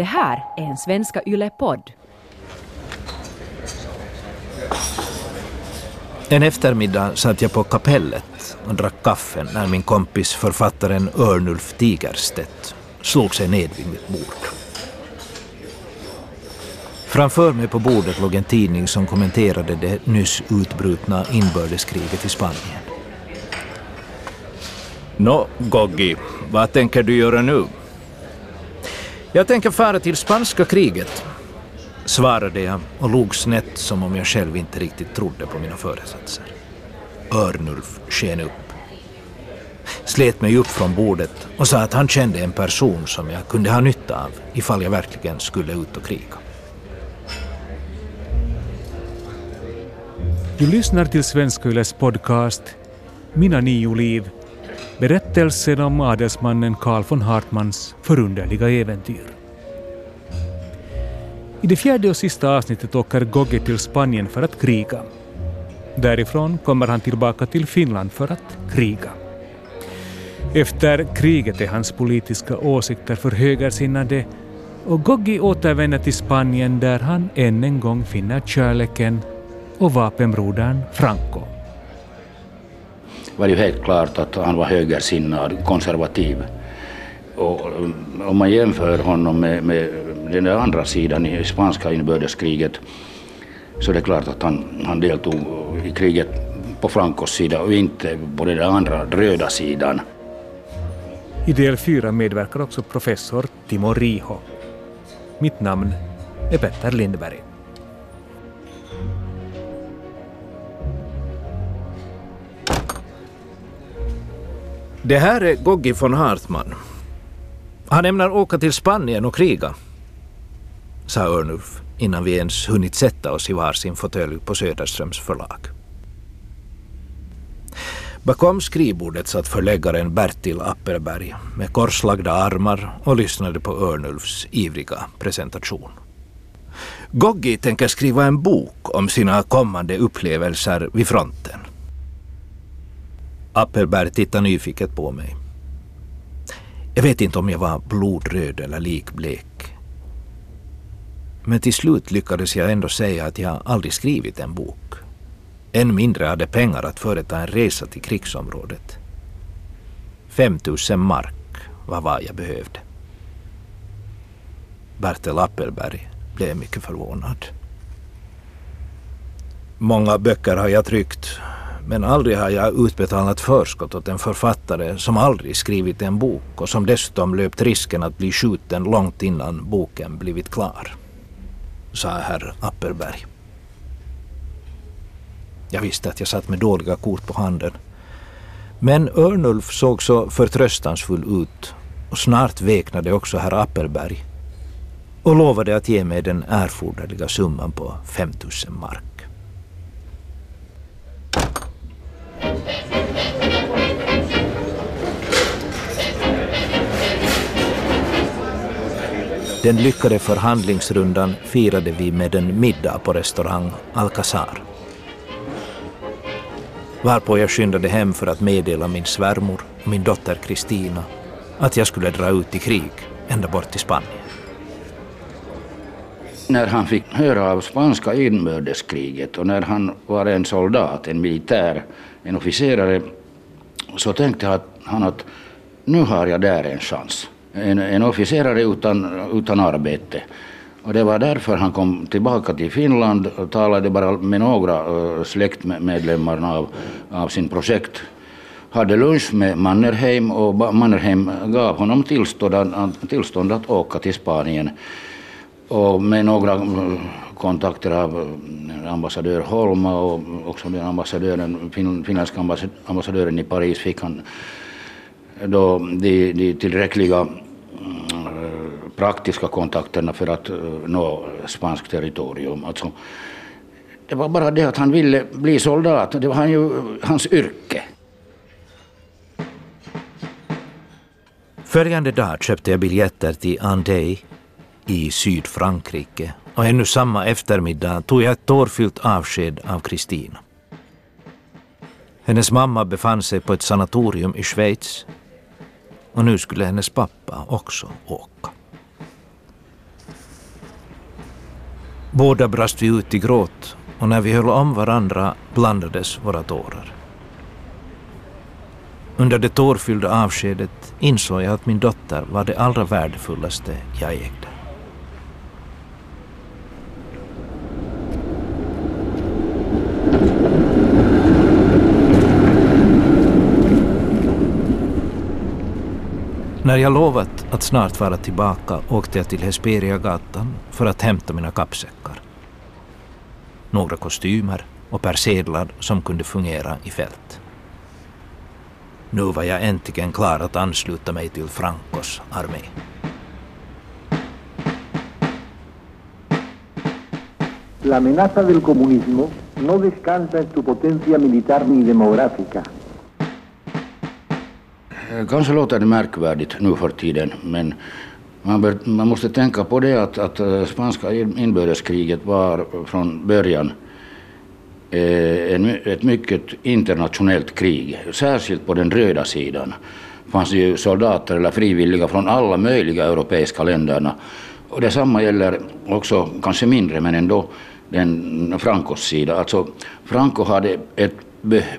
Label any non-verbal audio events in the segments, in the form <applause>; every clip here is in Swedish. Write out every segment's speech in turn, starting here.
Det här är en Svenska Yle-podd. En eftermiddag satt jag på kapellet och drack kaffe när min kompis författaren Örnulf Tigerstedt slog sig ned vid mitt bord. Framför mig på bordet låg en tidning som kommenterade det nyss utbrutna inbördeskriget i Spanien. Nå, Goggi, vad tänker du göra nu? Jag tänker fara till spanska kriget, svarade jag och log snett som om jag själv inte riktigt trodde på mina föresatser. Örnulf sken upp, slet mig upp från bordet och sa att han kände en person som jag kunde ha nytta av ifall jag verkligen skulle ut och kriga. Du lyssnar till Svenska Yles podcast Mina nio liv Berättelsen om adelsmannen Karl von Hartmans förunderliga äventyr. I det fjärde och sista avsnittet åker Gogge till Spanien för att kriga. Därifrån kommer han tillbaka till Finland för att kriga. Efter kriget är hans politiska åsikter för högersinnade och Goggi återvänder till Spanien där han än en gång finner kärleken och vapenbrodern Franco. Det var ju helt klart att han var högersinnad, konservativ. Och eh, om man jämför honom med, med den andra sidan i spanska inbördeskriget så är det klart att han, han deltog i kriget på Francos sida och inte på den andra röda sidan. I del fyra medverkar också professor Timo Riho. Mitt namn är Petter Lindberg. Det här är Goggi von Hartman. Han ämnar åka till Spanien och kriga, sa Örnulf innan vi ens hunnit sätta oss i varsin fåtölj på Söderströms förlag. Bakom skrivbordet satt förläggaren Bertil Apperberg med korslagda armar och lyssnade på Örnulfs ivriga presentation. Goggi tänker skriva en bok om sina kommande upplevelser vid fronten. Appelberg tittade nyfiket på mig. Jag vet inte om jag var blodröd eller likblek. Men till slut lyckades jag ändå säga att jag aldrig skrivit en bok. Än mindre hade pengar att företa en resa till krigsområdet. 5000 mark var vad jag behövde. Bertel Appelberg blev mycket förvånad. Många böcker har jag tryckt men aldrig har jag utbetalat förskott åt en författare som aldrig skrivit en bok och som dessutom löpt risken att bli skjuten långt innan boken blivit klar, sa herr Apperberg. Jag visste att jag satt med dåliga kort på handen. Men Örnulf såg så förtröstansfull ut och snart veknade också herr Apperberg och lovade att ge mig den erforderliga summan på 5000 mark. Den lyckade förhandlingsrundan firade vi med en middag på restaurang Alcazar. Varpå jag skyndade hem för att meddela min svärmor och min dotter Kristina att jag skulle dra ut i krig ända bort till Spanien. När han fick höra av spanska inbördeskriget och när han var en soldat, en militär, en officerare, så tänkte han att nu har jag där en chans en, en officerare utan, utan arbete. Och det var därför han kom tillbaka till Finland och talade bara med några eh, släktmedlemmar av, av sin projekt. Hade lunch med Mannerheim och Mannerheim gav honom tillstånd, tillstånd att åka till Spanien. Och med några eh, kontakter av eh, ambassadör Holma och också den ambassadören, finländska ambassadören i Paris fick han då de, de tillräckliga mm, praktiska kontakterna för att eh, nå spanskt territorium. Alltså, det var bara det att han ville bli soldat, det var han ju, hans yrke. Följande dag köpte jag biljetter till Andey i Sydfrankrike och ännu samma eftermiddag tog jag ett tårfyllt avsked av Kristina. Hennes mamma befann sig på ett sanatorium i Schweiz och nu skulle hennes pappa också åka. Båda brast vi ut i gråt och när vi höll om varandra blandades våra tårar. Under det tårfyllda avskedet insåg jag att min dotter var det allra värdefullaste jag ägde. När jag lovat att snart vara tillbaka åkte jag till Hesperiagatan för att hämta mina kappsäckar. Några kostymer och persedlar som kunde fungera i fält. Nu var jag äntligen klar att ansluta mig till Francos armé. La amenaza del comunismo no descansa en su potencia militar ni demográfica. Eh, kanske låter det märkvärdigt nu för tiden, men man, bör, man måste tänka på det att, att eh, spanska inbördeskriget var från början eh, en, ett mycket internationellt krig, särskilt på den röda sidan fanns ju soldater eller frivilliga från alla möjliga europeiska länderna. Och detsamma gäller också, kanske mindre men ändå, den Francos sida. Alltså Franco hade ett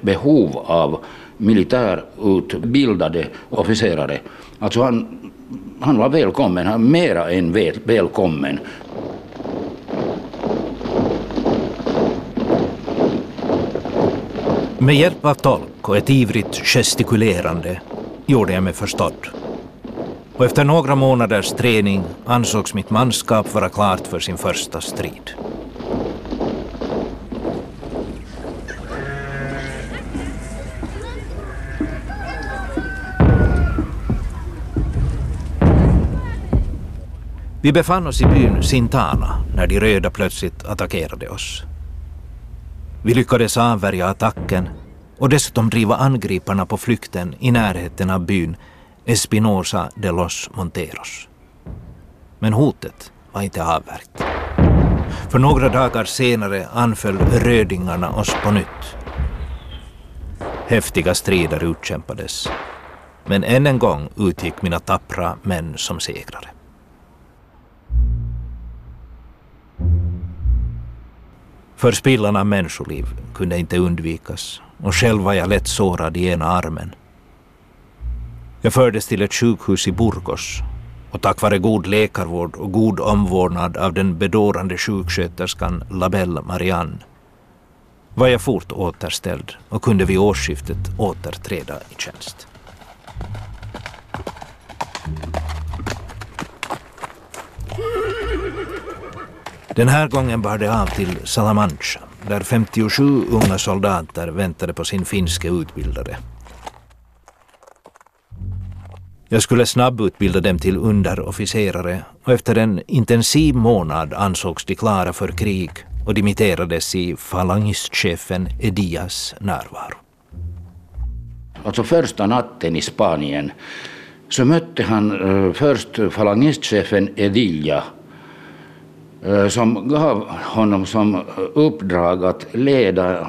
behov av militärutbildade officerare. Alltså han, han var välkommen, han mera än väl, välkommen. Med hjälp av tolk och ett ivrigt gestikulerande gjorde jag mig förstådd. Och efter några månaders träning ansågs mitt manskap vara klart för sin första strid. Vi befann oss i byn Sintana när de röda plötsligt attackerade oss. Vi lyckades avvärja attacken och dessutom driva angriparna på flykten i närheten av byn Espinosa de los Monteros. Men hotet var inte avvärjt. För några dagar senare anföll rödingarna oss på nytt. Häftiga strider utkämpades. Men än en gång utgick mina tappra män som segrare. Förspillan av människoliv kunde inte undvikas och själv var jag lätt sårad i ena armen. Jag fördes till ett sjukhus i Burgos och tack vare god läkarvård och god omvårdnad av den bedårande sjuksköterskan Labelle Marianne var jag fort återställd och kunde vid årsskiftet återträda i tjänst. Den här gången bar det av till Salamanca där 57 unga soldater väntade på sin finske utbildare. Jag skulle snabbutbilda dem till underofficerare och efter en intensiv månad ansågs de klara för krig och dimitterades i falangistchefen Edias närvaro. Alltså första natten i Spanien så mötte han eh, först falangistchefen Edilla Eh, som gav honom som uppdrag att leda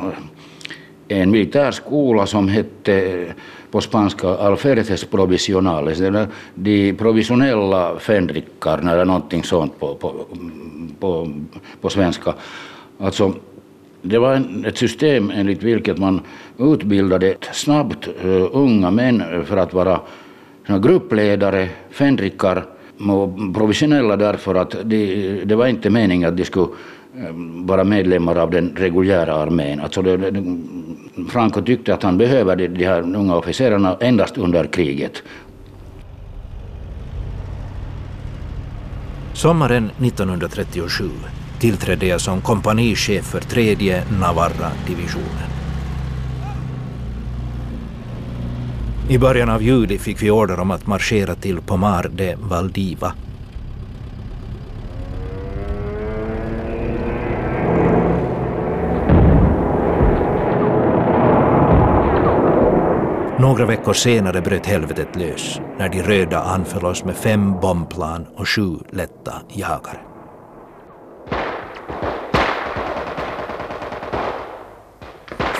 en militärskola som hette eh, på spanska Alferces provisionales, de provisionella fänrikarna eller någonting sånt på, på, på, på svenska. Alltså, det var ett system enligt vilket man utbildade snabbt eh, unga män för att vara gruppledare, fänrikar provisionella därför att de, det var inte meningen att de skulle eh, vara medlemmar av den reguljära armén. Alltså det, det, Franco tyckte att han behöver de, de här unga officerarna endast under kriget. Sommaren 1937 tillträdde jag som kompanichef för tredje Navarra-divisionen. I början av juli fick vi order om att marschera till Pomar de Valdiva. Några veckor senare bröt helvetet lös när de röda anföll oss med fem bombplan och sju lätta jagare.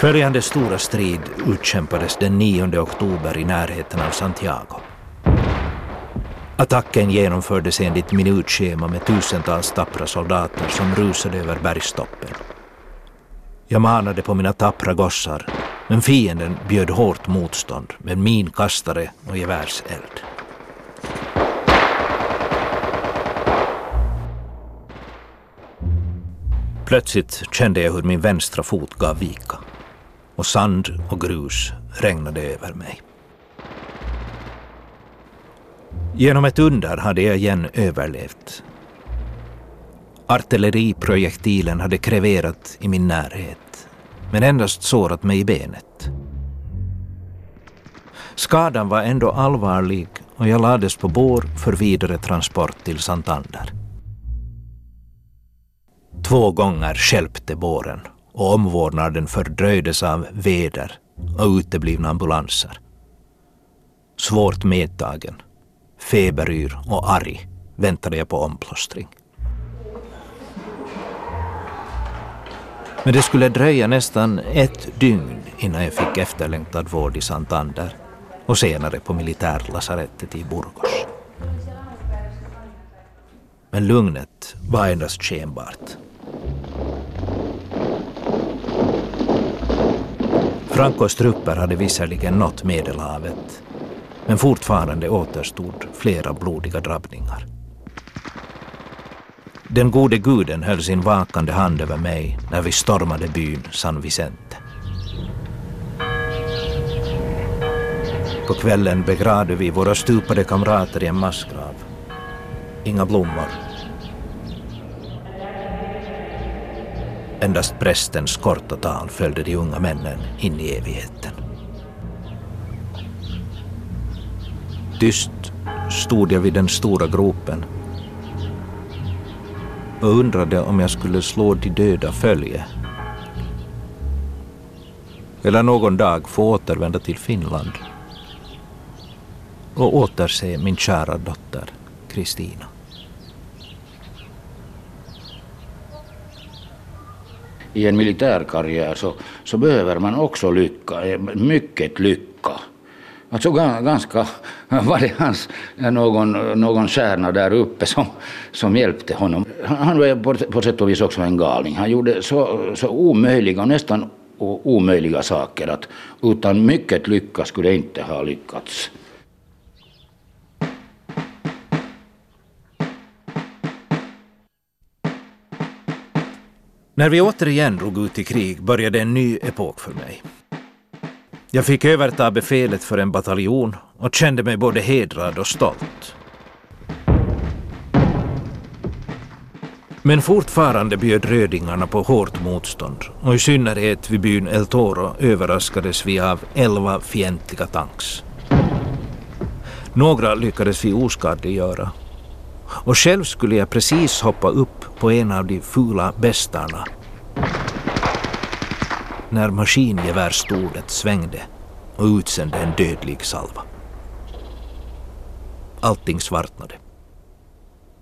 Följande stora strid utkämpades den 9 oktober i närheten av Santiago. Attacken genomfördes enligt minutschema med tusentals tappra soldater som rusade över bergstoppen. Jag manade på mina tappra gossar, men fienden bjöd hårt motstånd med minkastare och gevärseld. Plötsligt kände jag hur min vänstra fot gav vika och sand och grus regnade över mig. Genom ett under hade jag igen överlevt. Artilleriprojektilen hade kreverat i min närhet, men endast sårat mig i benet. Skadan var ändå allvarlig och jag lades på bår för vidare transport till Santander. Två gånger skälpte båren och omvårdnaden fördröjdes av väder och uteblivna ambulanser. Svårt medtagen, feberyr och arg väntade jag på omplåstring. Men det skulle dröja nästan ett dygn innan jag fick efterlängtad vård i Santander och senare på militärlasarettet i Burgos. Men lugnet var endast skenbart. Francos trupper hade visserligen nått Medelhavet, men fortfarande återstod flera blodiga drabbningar. Den gode guden höll sin vakande hand över mig när vi stormade byn San Vicente. På kvällen begravde vi våra stupade kamrater i en massgrav. Inga blommor. Endast prästens korta tal följde de unga männen in i evigheten. Tyst stod jag vid den stora gropen och undrade om jag skulle slå de döda följe eller någon dag få återvända till Finland och återse min kära dotter Kristina. I en militärkarriär så, så behöver man också lycka, e, mycket lycka. Alltså ganska <laughs> var det hans, någon, någon stjärna där uppe som, som hjälpte honom. Han var på, på sätt och vis också en galning. Han gjorde så, så omöjliga nästan omöjliga saker att utan mycket lycka skulle det inte ha lyckats. När vi återigen drog ut i krig började en ny epok för mig. Jag fick överta befälet för en bataljon och kände mig både hedrad och stolt. Men fortfarande bjöd rödingarna på hårt motstånd och i synnerhet vid byn El Toro överraskades vi av elva fientliga tanks. Några lyckades vi oskadliggöra och själv skulle jag precis hoppa upp på en av de fula bestarna när maskingevärstolet svängde och utsände en dödlig salva. Allting svartnade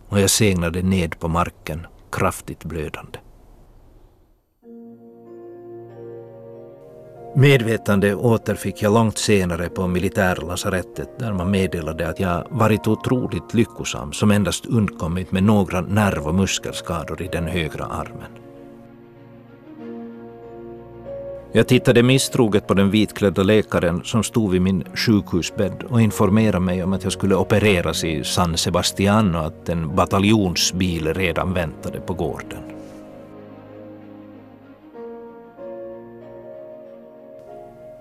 och jag segnade ned på marken kraftigt blödande. Medvetande återfick jag långt senare på militärlasarettet där man meddelade att jag varit otroligt lyckosam som endast undkommit med några nerv och muskelskador i den högra armen. Jag tittade misstroget på den vitklädda läkaren som stod vid min sjukhusbädd och informerade mig om att jag skulle opereras i San Sebastian och att en bataljonsbil redan väntade på gården.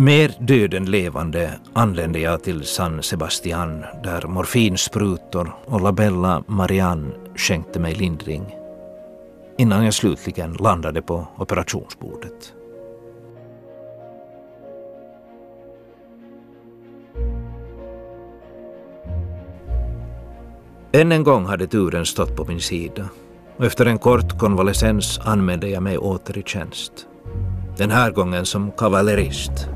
Mer död än levande anlände jag till San Sebastian där morfinsprutor och Labella Marianne skänkte mig lindring innan jag slutligen landade på operationsbordet. Än en gång hade turen stått på min sida och efter en kort konvalescens anmälde jag mig åter i tjänst. Den här gången som kavallerist.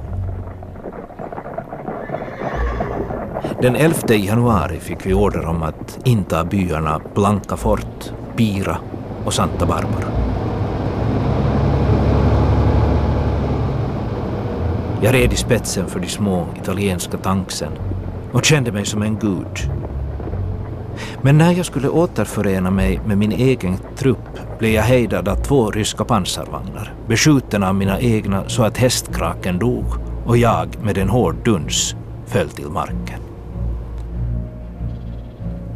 Den 11 januari fick vi order om att inta byarna Blanka Fort, Pira och Santa Barbara. Jag red i spetsen för de små italienska tanksen och kände mig som en gud Men när jag skulle återförena mig med min egen trupp blev jag hejdad av två ryska pansarvagnar, beskjuten av mina egna så att hästkraken dog och jag med en hård duns föll till marken.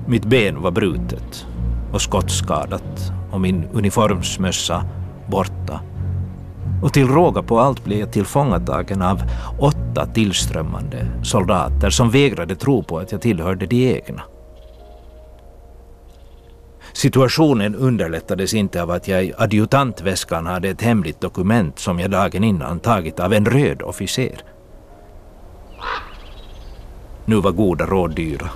Mitt ben var brutet och skottskadat och min uniformsmössa borta. Och till råga på allt blev jag tillfångatagen av åtta tillströmmande soldater som vägrade tro på att jag tillhörde de egna. Situationen underlättades inte av att jag i adjutantväskan hade ett hemligt dokument som jag dagen innan tagit av en röd officer. Nu var goda råd dyra.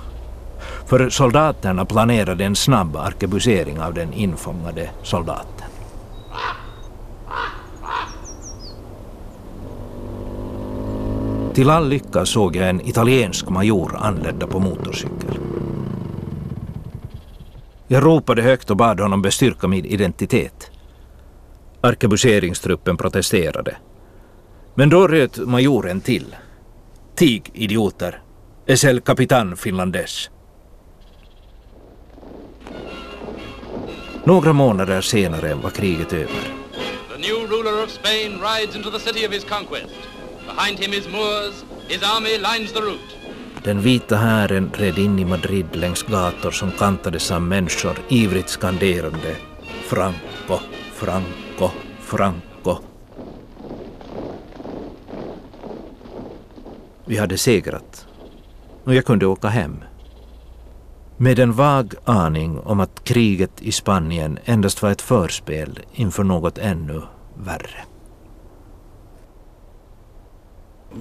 För soldaterna planerade en snabb arkebusering av den infångade soldaten. Till all lycka såg jag en italiensk major anlända på motorcykel. Jag ropade högt och bad honom bestyrka min identitet. Arkebuseringstruppen protesterade. Men då röt majoren till. Tig, idioter. SL kapitan finlandes. Några månader senare var kriget över. The new ruler of Spain rides into the city of his conquest. Behind him is Moors, his army lines the route. Den vita hären red in i Madrid längs gator som kantades av människor ivrigt skanderande Franco, Franco, Franco. Vi hade segrat och jag kunde åka hem. Med en vag aning om att kriget i Spanien endast var ett förspel inför något ännu värre.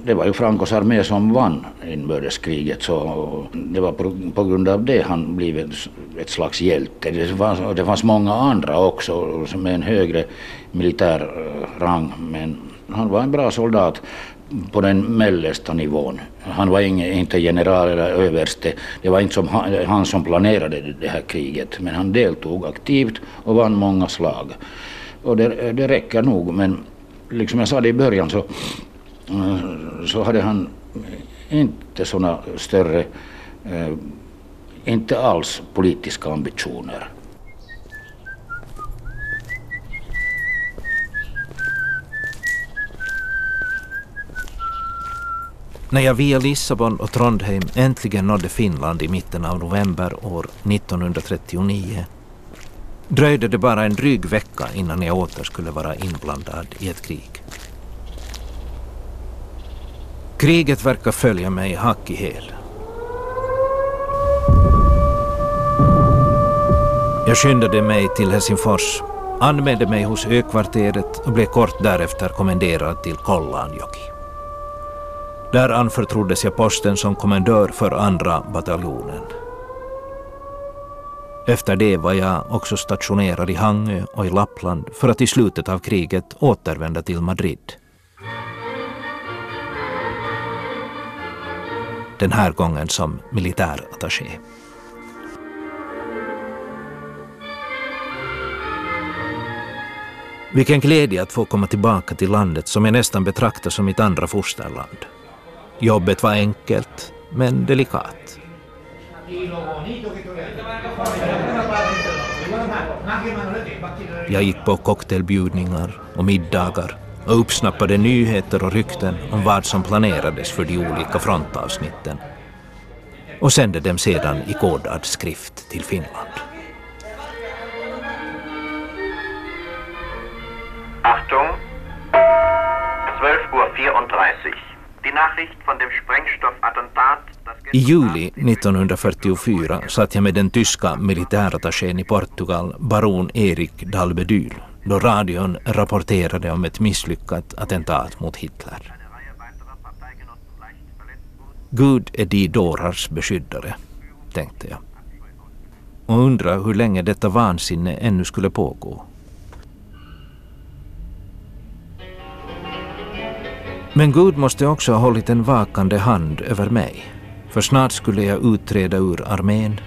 Det var ju Francos armé som vann inbördeskriget så det var på, grund av det han blev ett, slags hjälte. Det fanns, det fanns många andra också med en högre militär eh, rang men han var en bra soldat på den mellersta nivån. Han var ingen, inte general eller överste. Det var inte som han, han som planerade det här kriget men han deltog aktivt och vann många slag. Och det, det räcker nog men liksom jag sa det i början så eh, så hade han inte sådana större, eh, inte alls politiska ambitioner. När jag via Lissabon och Trondheim äntligen nådde Finland i mitten av november år 1939 dröjde det bara en dryg vecka innan jag åter skulle vara inblandad i ett krig. Kriget verkar följa mig hack i häl. Jag skyndade mig till Helsingfors, anmälde mig hos ökvarteret och blev kort därefter kommenderad till Kollanjoki. Där anförtroddes jag posten som kommendör för andra bataljonen. Efter det var jag också stationerad i Hangö och i Lappland för att i slutet av kriget återvända till Madrid. den här gången som militärattaché. Vilken glädje att få komma tillbaka till landet som jag nästan betraktar som mitt andra fosterland. Jobbet var enkelt, men delikat. Jag gick på cocktailbjudningar och middagar och uppsnappade nyheter och rykten om vad som planerades för de olika frontavsnitten och sände dem sedan i kodad skrift till Finland. Achtung! 12.34 i juli 1944 satt jag med den tyska militärattachén i Portugal, baron Erik Dalbedyl då radion rapporterade om ett misslyckat attentat mot Hitler. Gud är de dårars beskyddare, tänkte jag. Och undrade hur länge detta vansinne ännu skulle pågå. Men Gud måste också ha hållit en vakande hand över mig. För snart skulle jag utträda ur armén,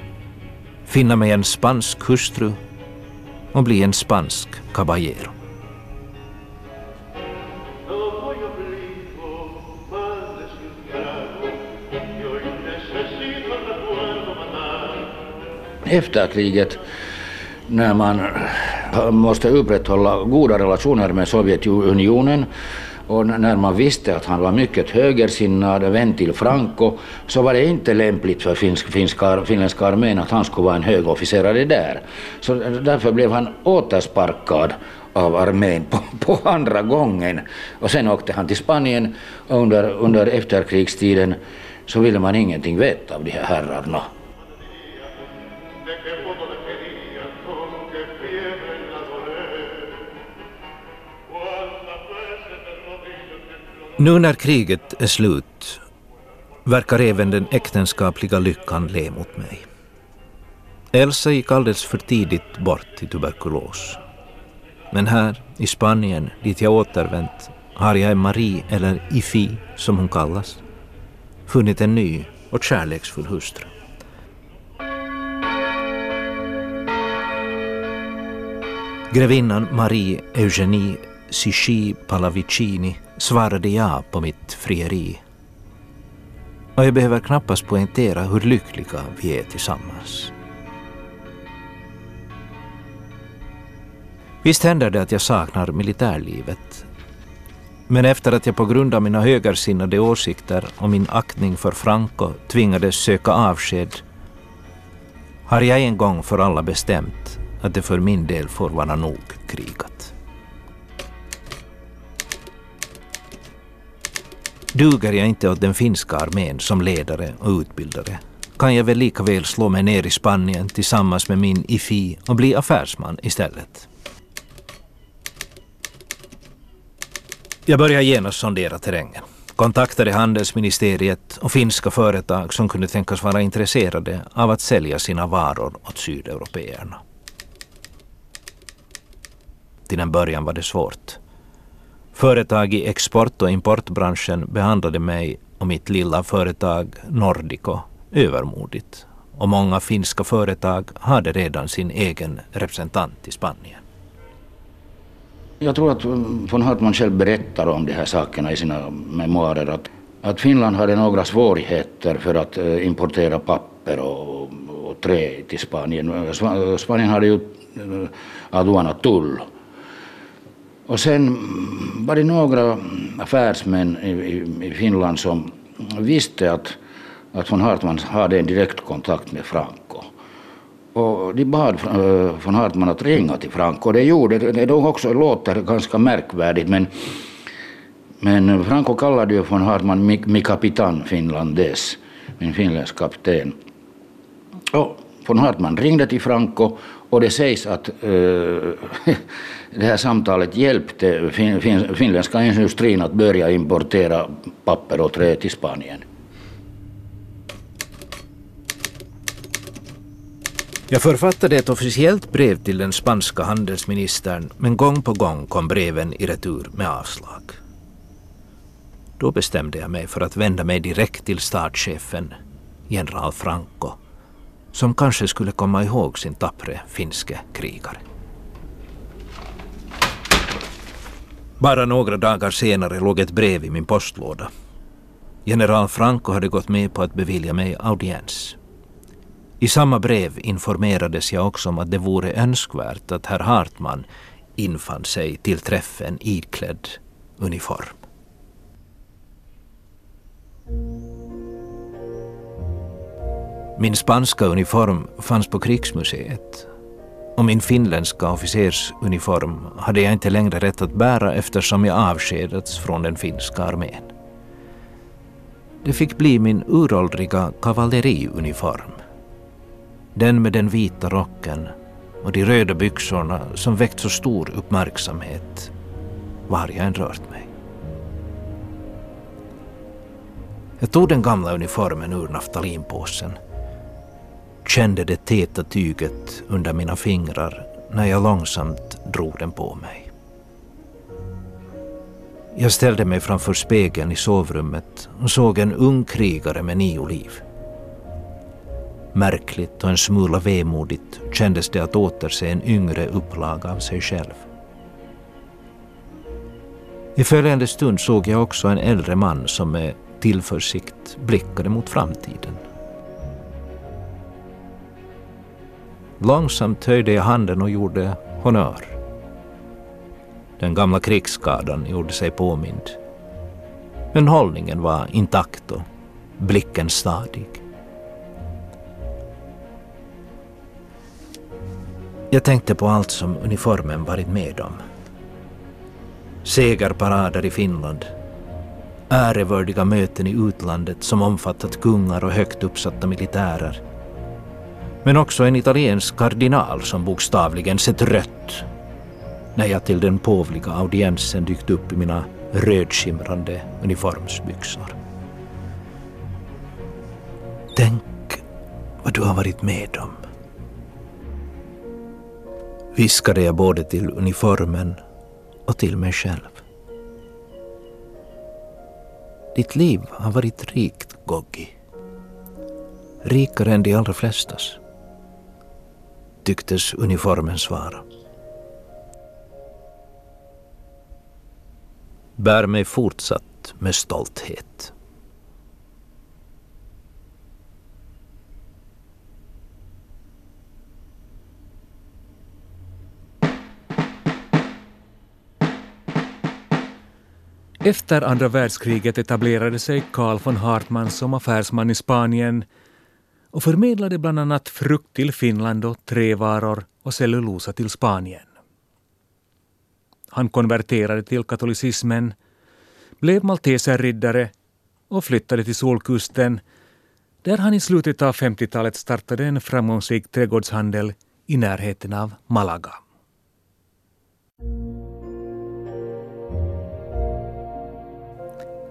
finna mig en spansk hustru och bli en spansk caballero. efter kriget när man måste upprätthålla goda relationer med Sovjetunionen och när man visste att han var mycket högersinnad, vän till Franco, så var det inte lämpligt för finsk, finska, finländska armén att han skulle vara en högofficerare där. Så därför blev han återsparkad av armén på, på, andra gången. Och sen åkte han till Spanien och under, under efterkrigstiden så ville man ingenting veta av de här herrarna. Nu när kriget är slut verkar även den äktenskapliga lyckan le mot mig. Elsa gick alldeles för tidigt bort i tuberkulos. Men här i Spanien, dit jag återvänt, har jag Marie, eller Ifi som hon kallas, funnit en ny och kärleksfull hustru. Grevinnan Marie Eugenie Sichi Palavicini svarade ja på mitt frieri. Och jag behöver knappast poängtera hur lyckliga vi är tillsammans. Visst händer det att jag saknar militärlivet. Men efter att jag på grund av mina högersinnade åsikter och min aktning för Franco tvingades söka avsked har jag en gång för alla bestämt att det för min del får vara nog krigat. Duger jag inte åt den finska armén som ledare och utbildare kan jag väl lika väl slå mig ner i Spanien tillsammans med min IFI och bli affärsman istället. Jag började genast sondera terrängen. Kontaktade handelsministeriet och finska företag som kunde tänkas vara intresserade av att sälja sina varor åt sydeuropeerna. Till en början var det svårt. Företag i export och importbranschen behandlade mig och mitt lilla företag Nordico övermodigt och många finska företag hade redan sin egen representant i Spanien. Jag tror att eh, von Hartman själv berättar om de här sakerna i sina memoarer. Att, att Finland hade några svårigheter för att eh, importera papper och, och trä till Spanien. Eh, Spanien hade ju aduana aduanatull och sen var det några affärsmän i, i, i Finland som visste att, att von Hartman hade en direktkontakt med Franco. Och de bad eh, von Hartman att ringa till Franco. Det gjorde det. Det också låter ganska märkvärdigt men, men Franco kallade ju von Hartman mi, mi kapitan finlandes, min finländsk kapten. Och von Hartman ringde till Franco och det sägs att äh, <laughs> det här samtalet hjälpte fin, fin, finländska industrin att börja importera papper och trä till Spanien. Jag författade ett officiellt brev till den spanska handelsministern men gång på gång kom breven i retur med avslag. Då bestämde jag mig för att vända mig direkt till statschefen, general Franco, som kanske skulle komma ihåg sin tappre finske krigare. Bara några dagar senare låg ett brev i min postlåda. General Franco hade gått med på att bevilja mig audiens. I samma brev informerades jag också om att det vore önskvärt att herr Hartman infann sig till träffen iklädd uniform. Min spanska uniform fanns på krigsmuseet och min finländska officersuniform hade jag inte längre rätt att bära eftersom jag avskedats från den finska armén. Det fick bli min uråldriga kavalleriuniform. Den med den vita rocken och de röda byxorna som väckt så stor uppmärksamhet var jag än rört mig. Jag tog den gamla uniformen ur naftalinpåsen kände det täta tyget under mina fingrar när jag långsamt drog den på mig. Jag ställde mig framför spegeln i sovrummet och såg en ung krigare med nio liv. Märkligt och en smula vemodigt kändes det att återse en yngre upplaga av sig själv. I följande stund såg jag också en äldre man som med tillförsikt blickade mot framtiden. Långsamt höjde jag handen och gjorde honör. Den gamla krigsskadan gjorde sig påmind. Men hållningen var intakt och blicken stadig. Jag tänkte på allt som uniformen varit med om. Segerparader i Finland, ärevördiga möten i utlandet som omfattat kungar och högt uppsatta militärer. Men också en italiensk kardinal som bokstavligen sett rött när jag till den påvliga audiensen dykt upp i mina rödskimrande uniformsbyxor. Tänk vad du har varit med om. Viskade jag både till uniformen och till mig själv. Ditt liv har varit rikt, Goggi. Rikare än de allra flestas, tycktes uniformen svara. Bär mig fortsatt med stolthet. Efter andra världskriget etablerade sig Carl von Hartmann som affärsman i Spanien och förmedlade bland annat frukt till Finland och trävaror och cellulosa till Spanien. Han konverterade till katolicismen, blev malteserriddare och flyttade till Solkusten där han i slutet av 50-talet startade en framgångsrik trädgårdshandel i närheten av Malaga.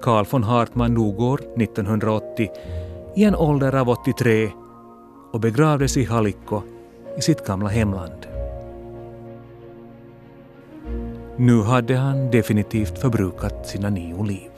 Carl von Hartmann dog år 1980 i en ålder av 83 och begravdes i Halikko i sitt gamla hemland. Nu hade han definitivt förbrukat sina nio liv.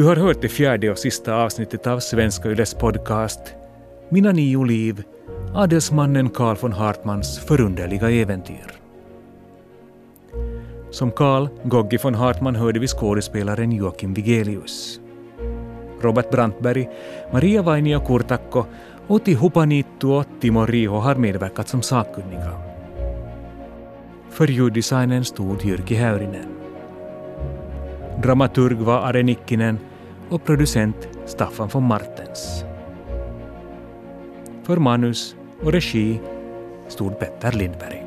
Du har hört det fjärde och sista avsnittet av Svenska Yles podcast Mina nio liv, adelsmannen Karl von Hartmans förunderliga äventyr. Som Karl Goggi von Hartman hörde vi skådespelaren Joakim Vigelius. Robert Brantberg, Maria Vainio-Kurtakko Oti Hupanittu och Timo Riho har medverkat som sakkunniga. För ljuddesignen stod Jyrki Häyrinen. Dramaturg var Are Nikkinen och producent Staffan von Martens. För manus och regi stod Petter Lindberg.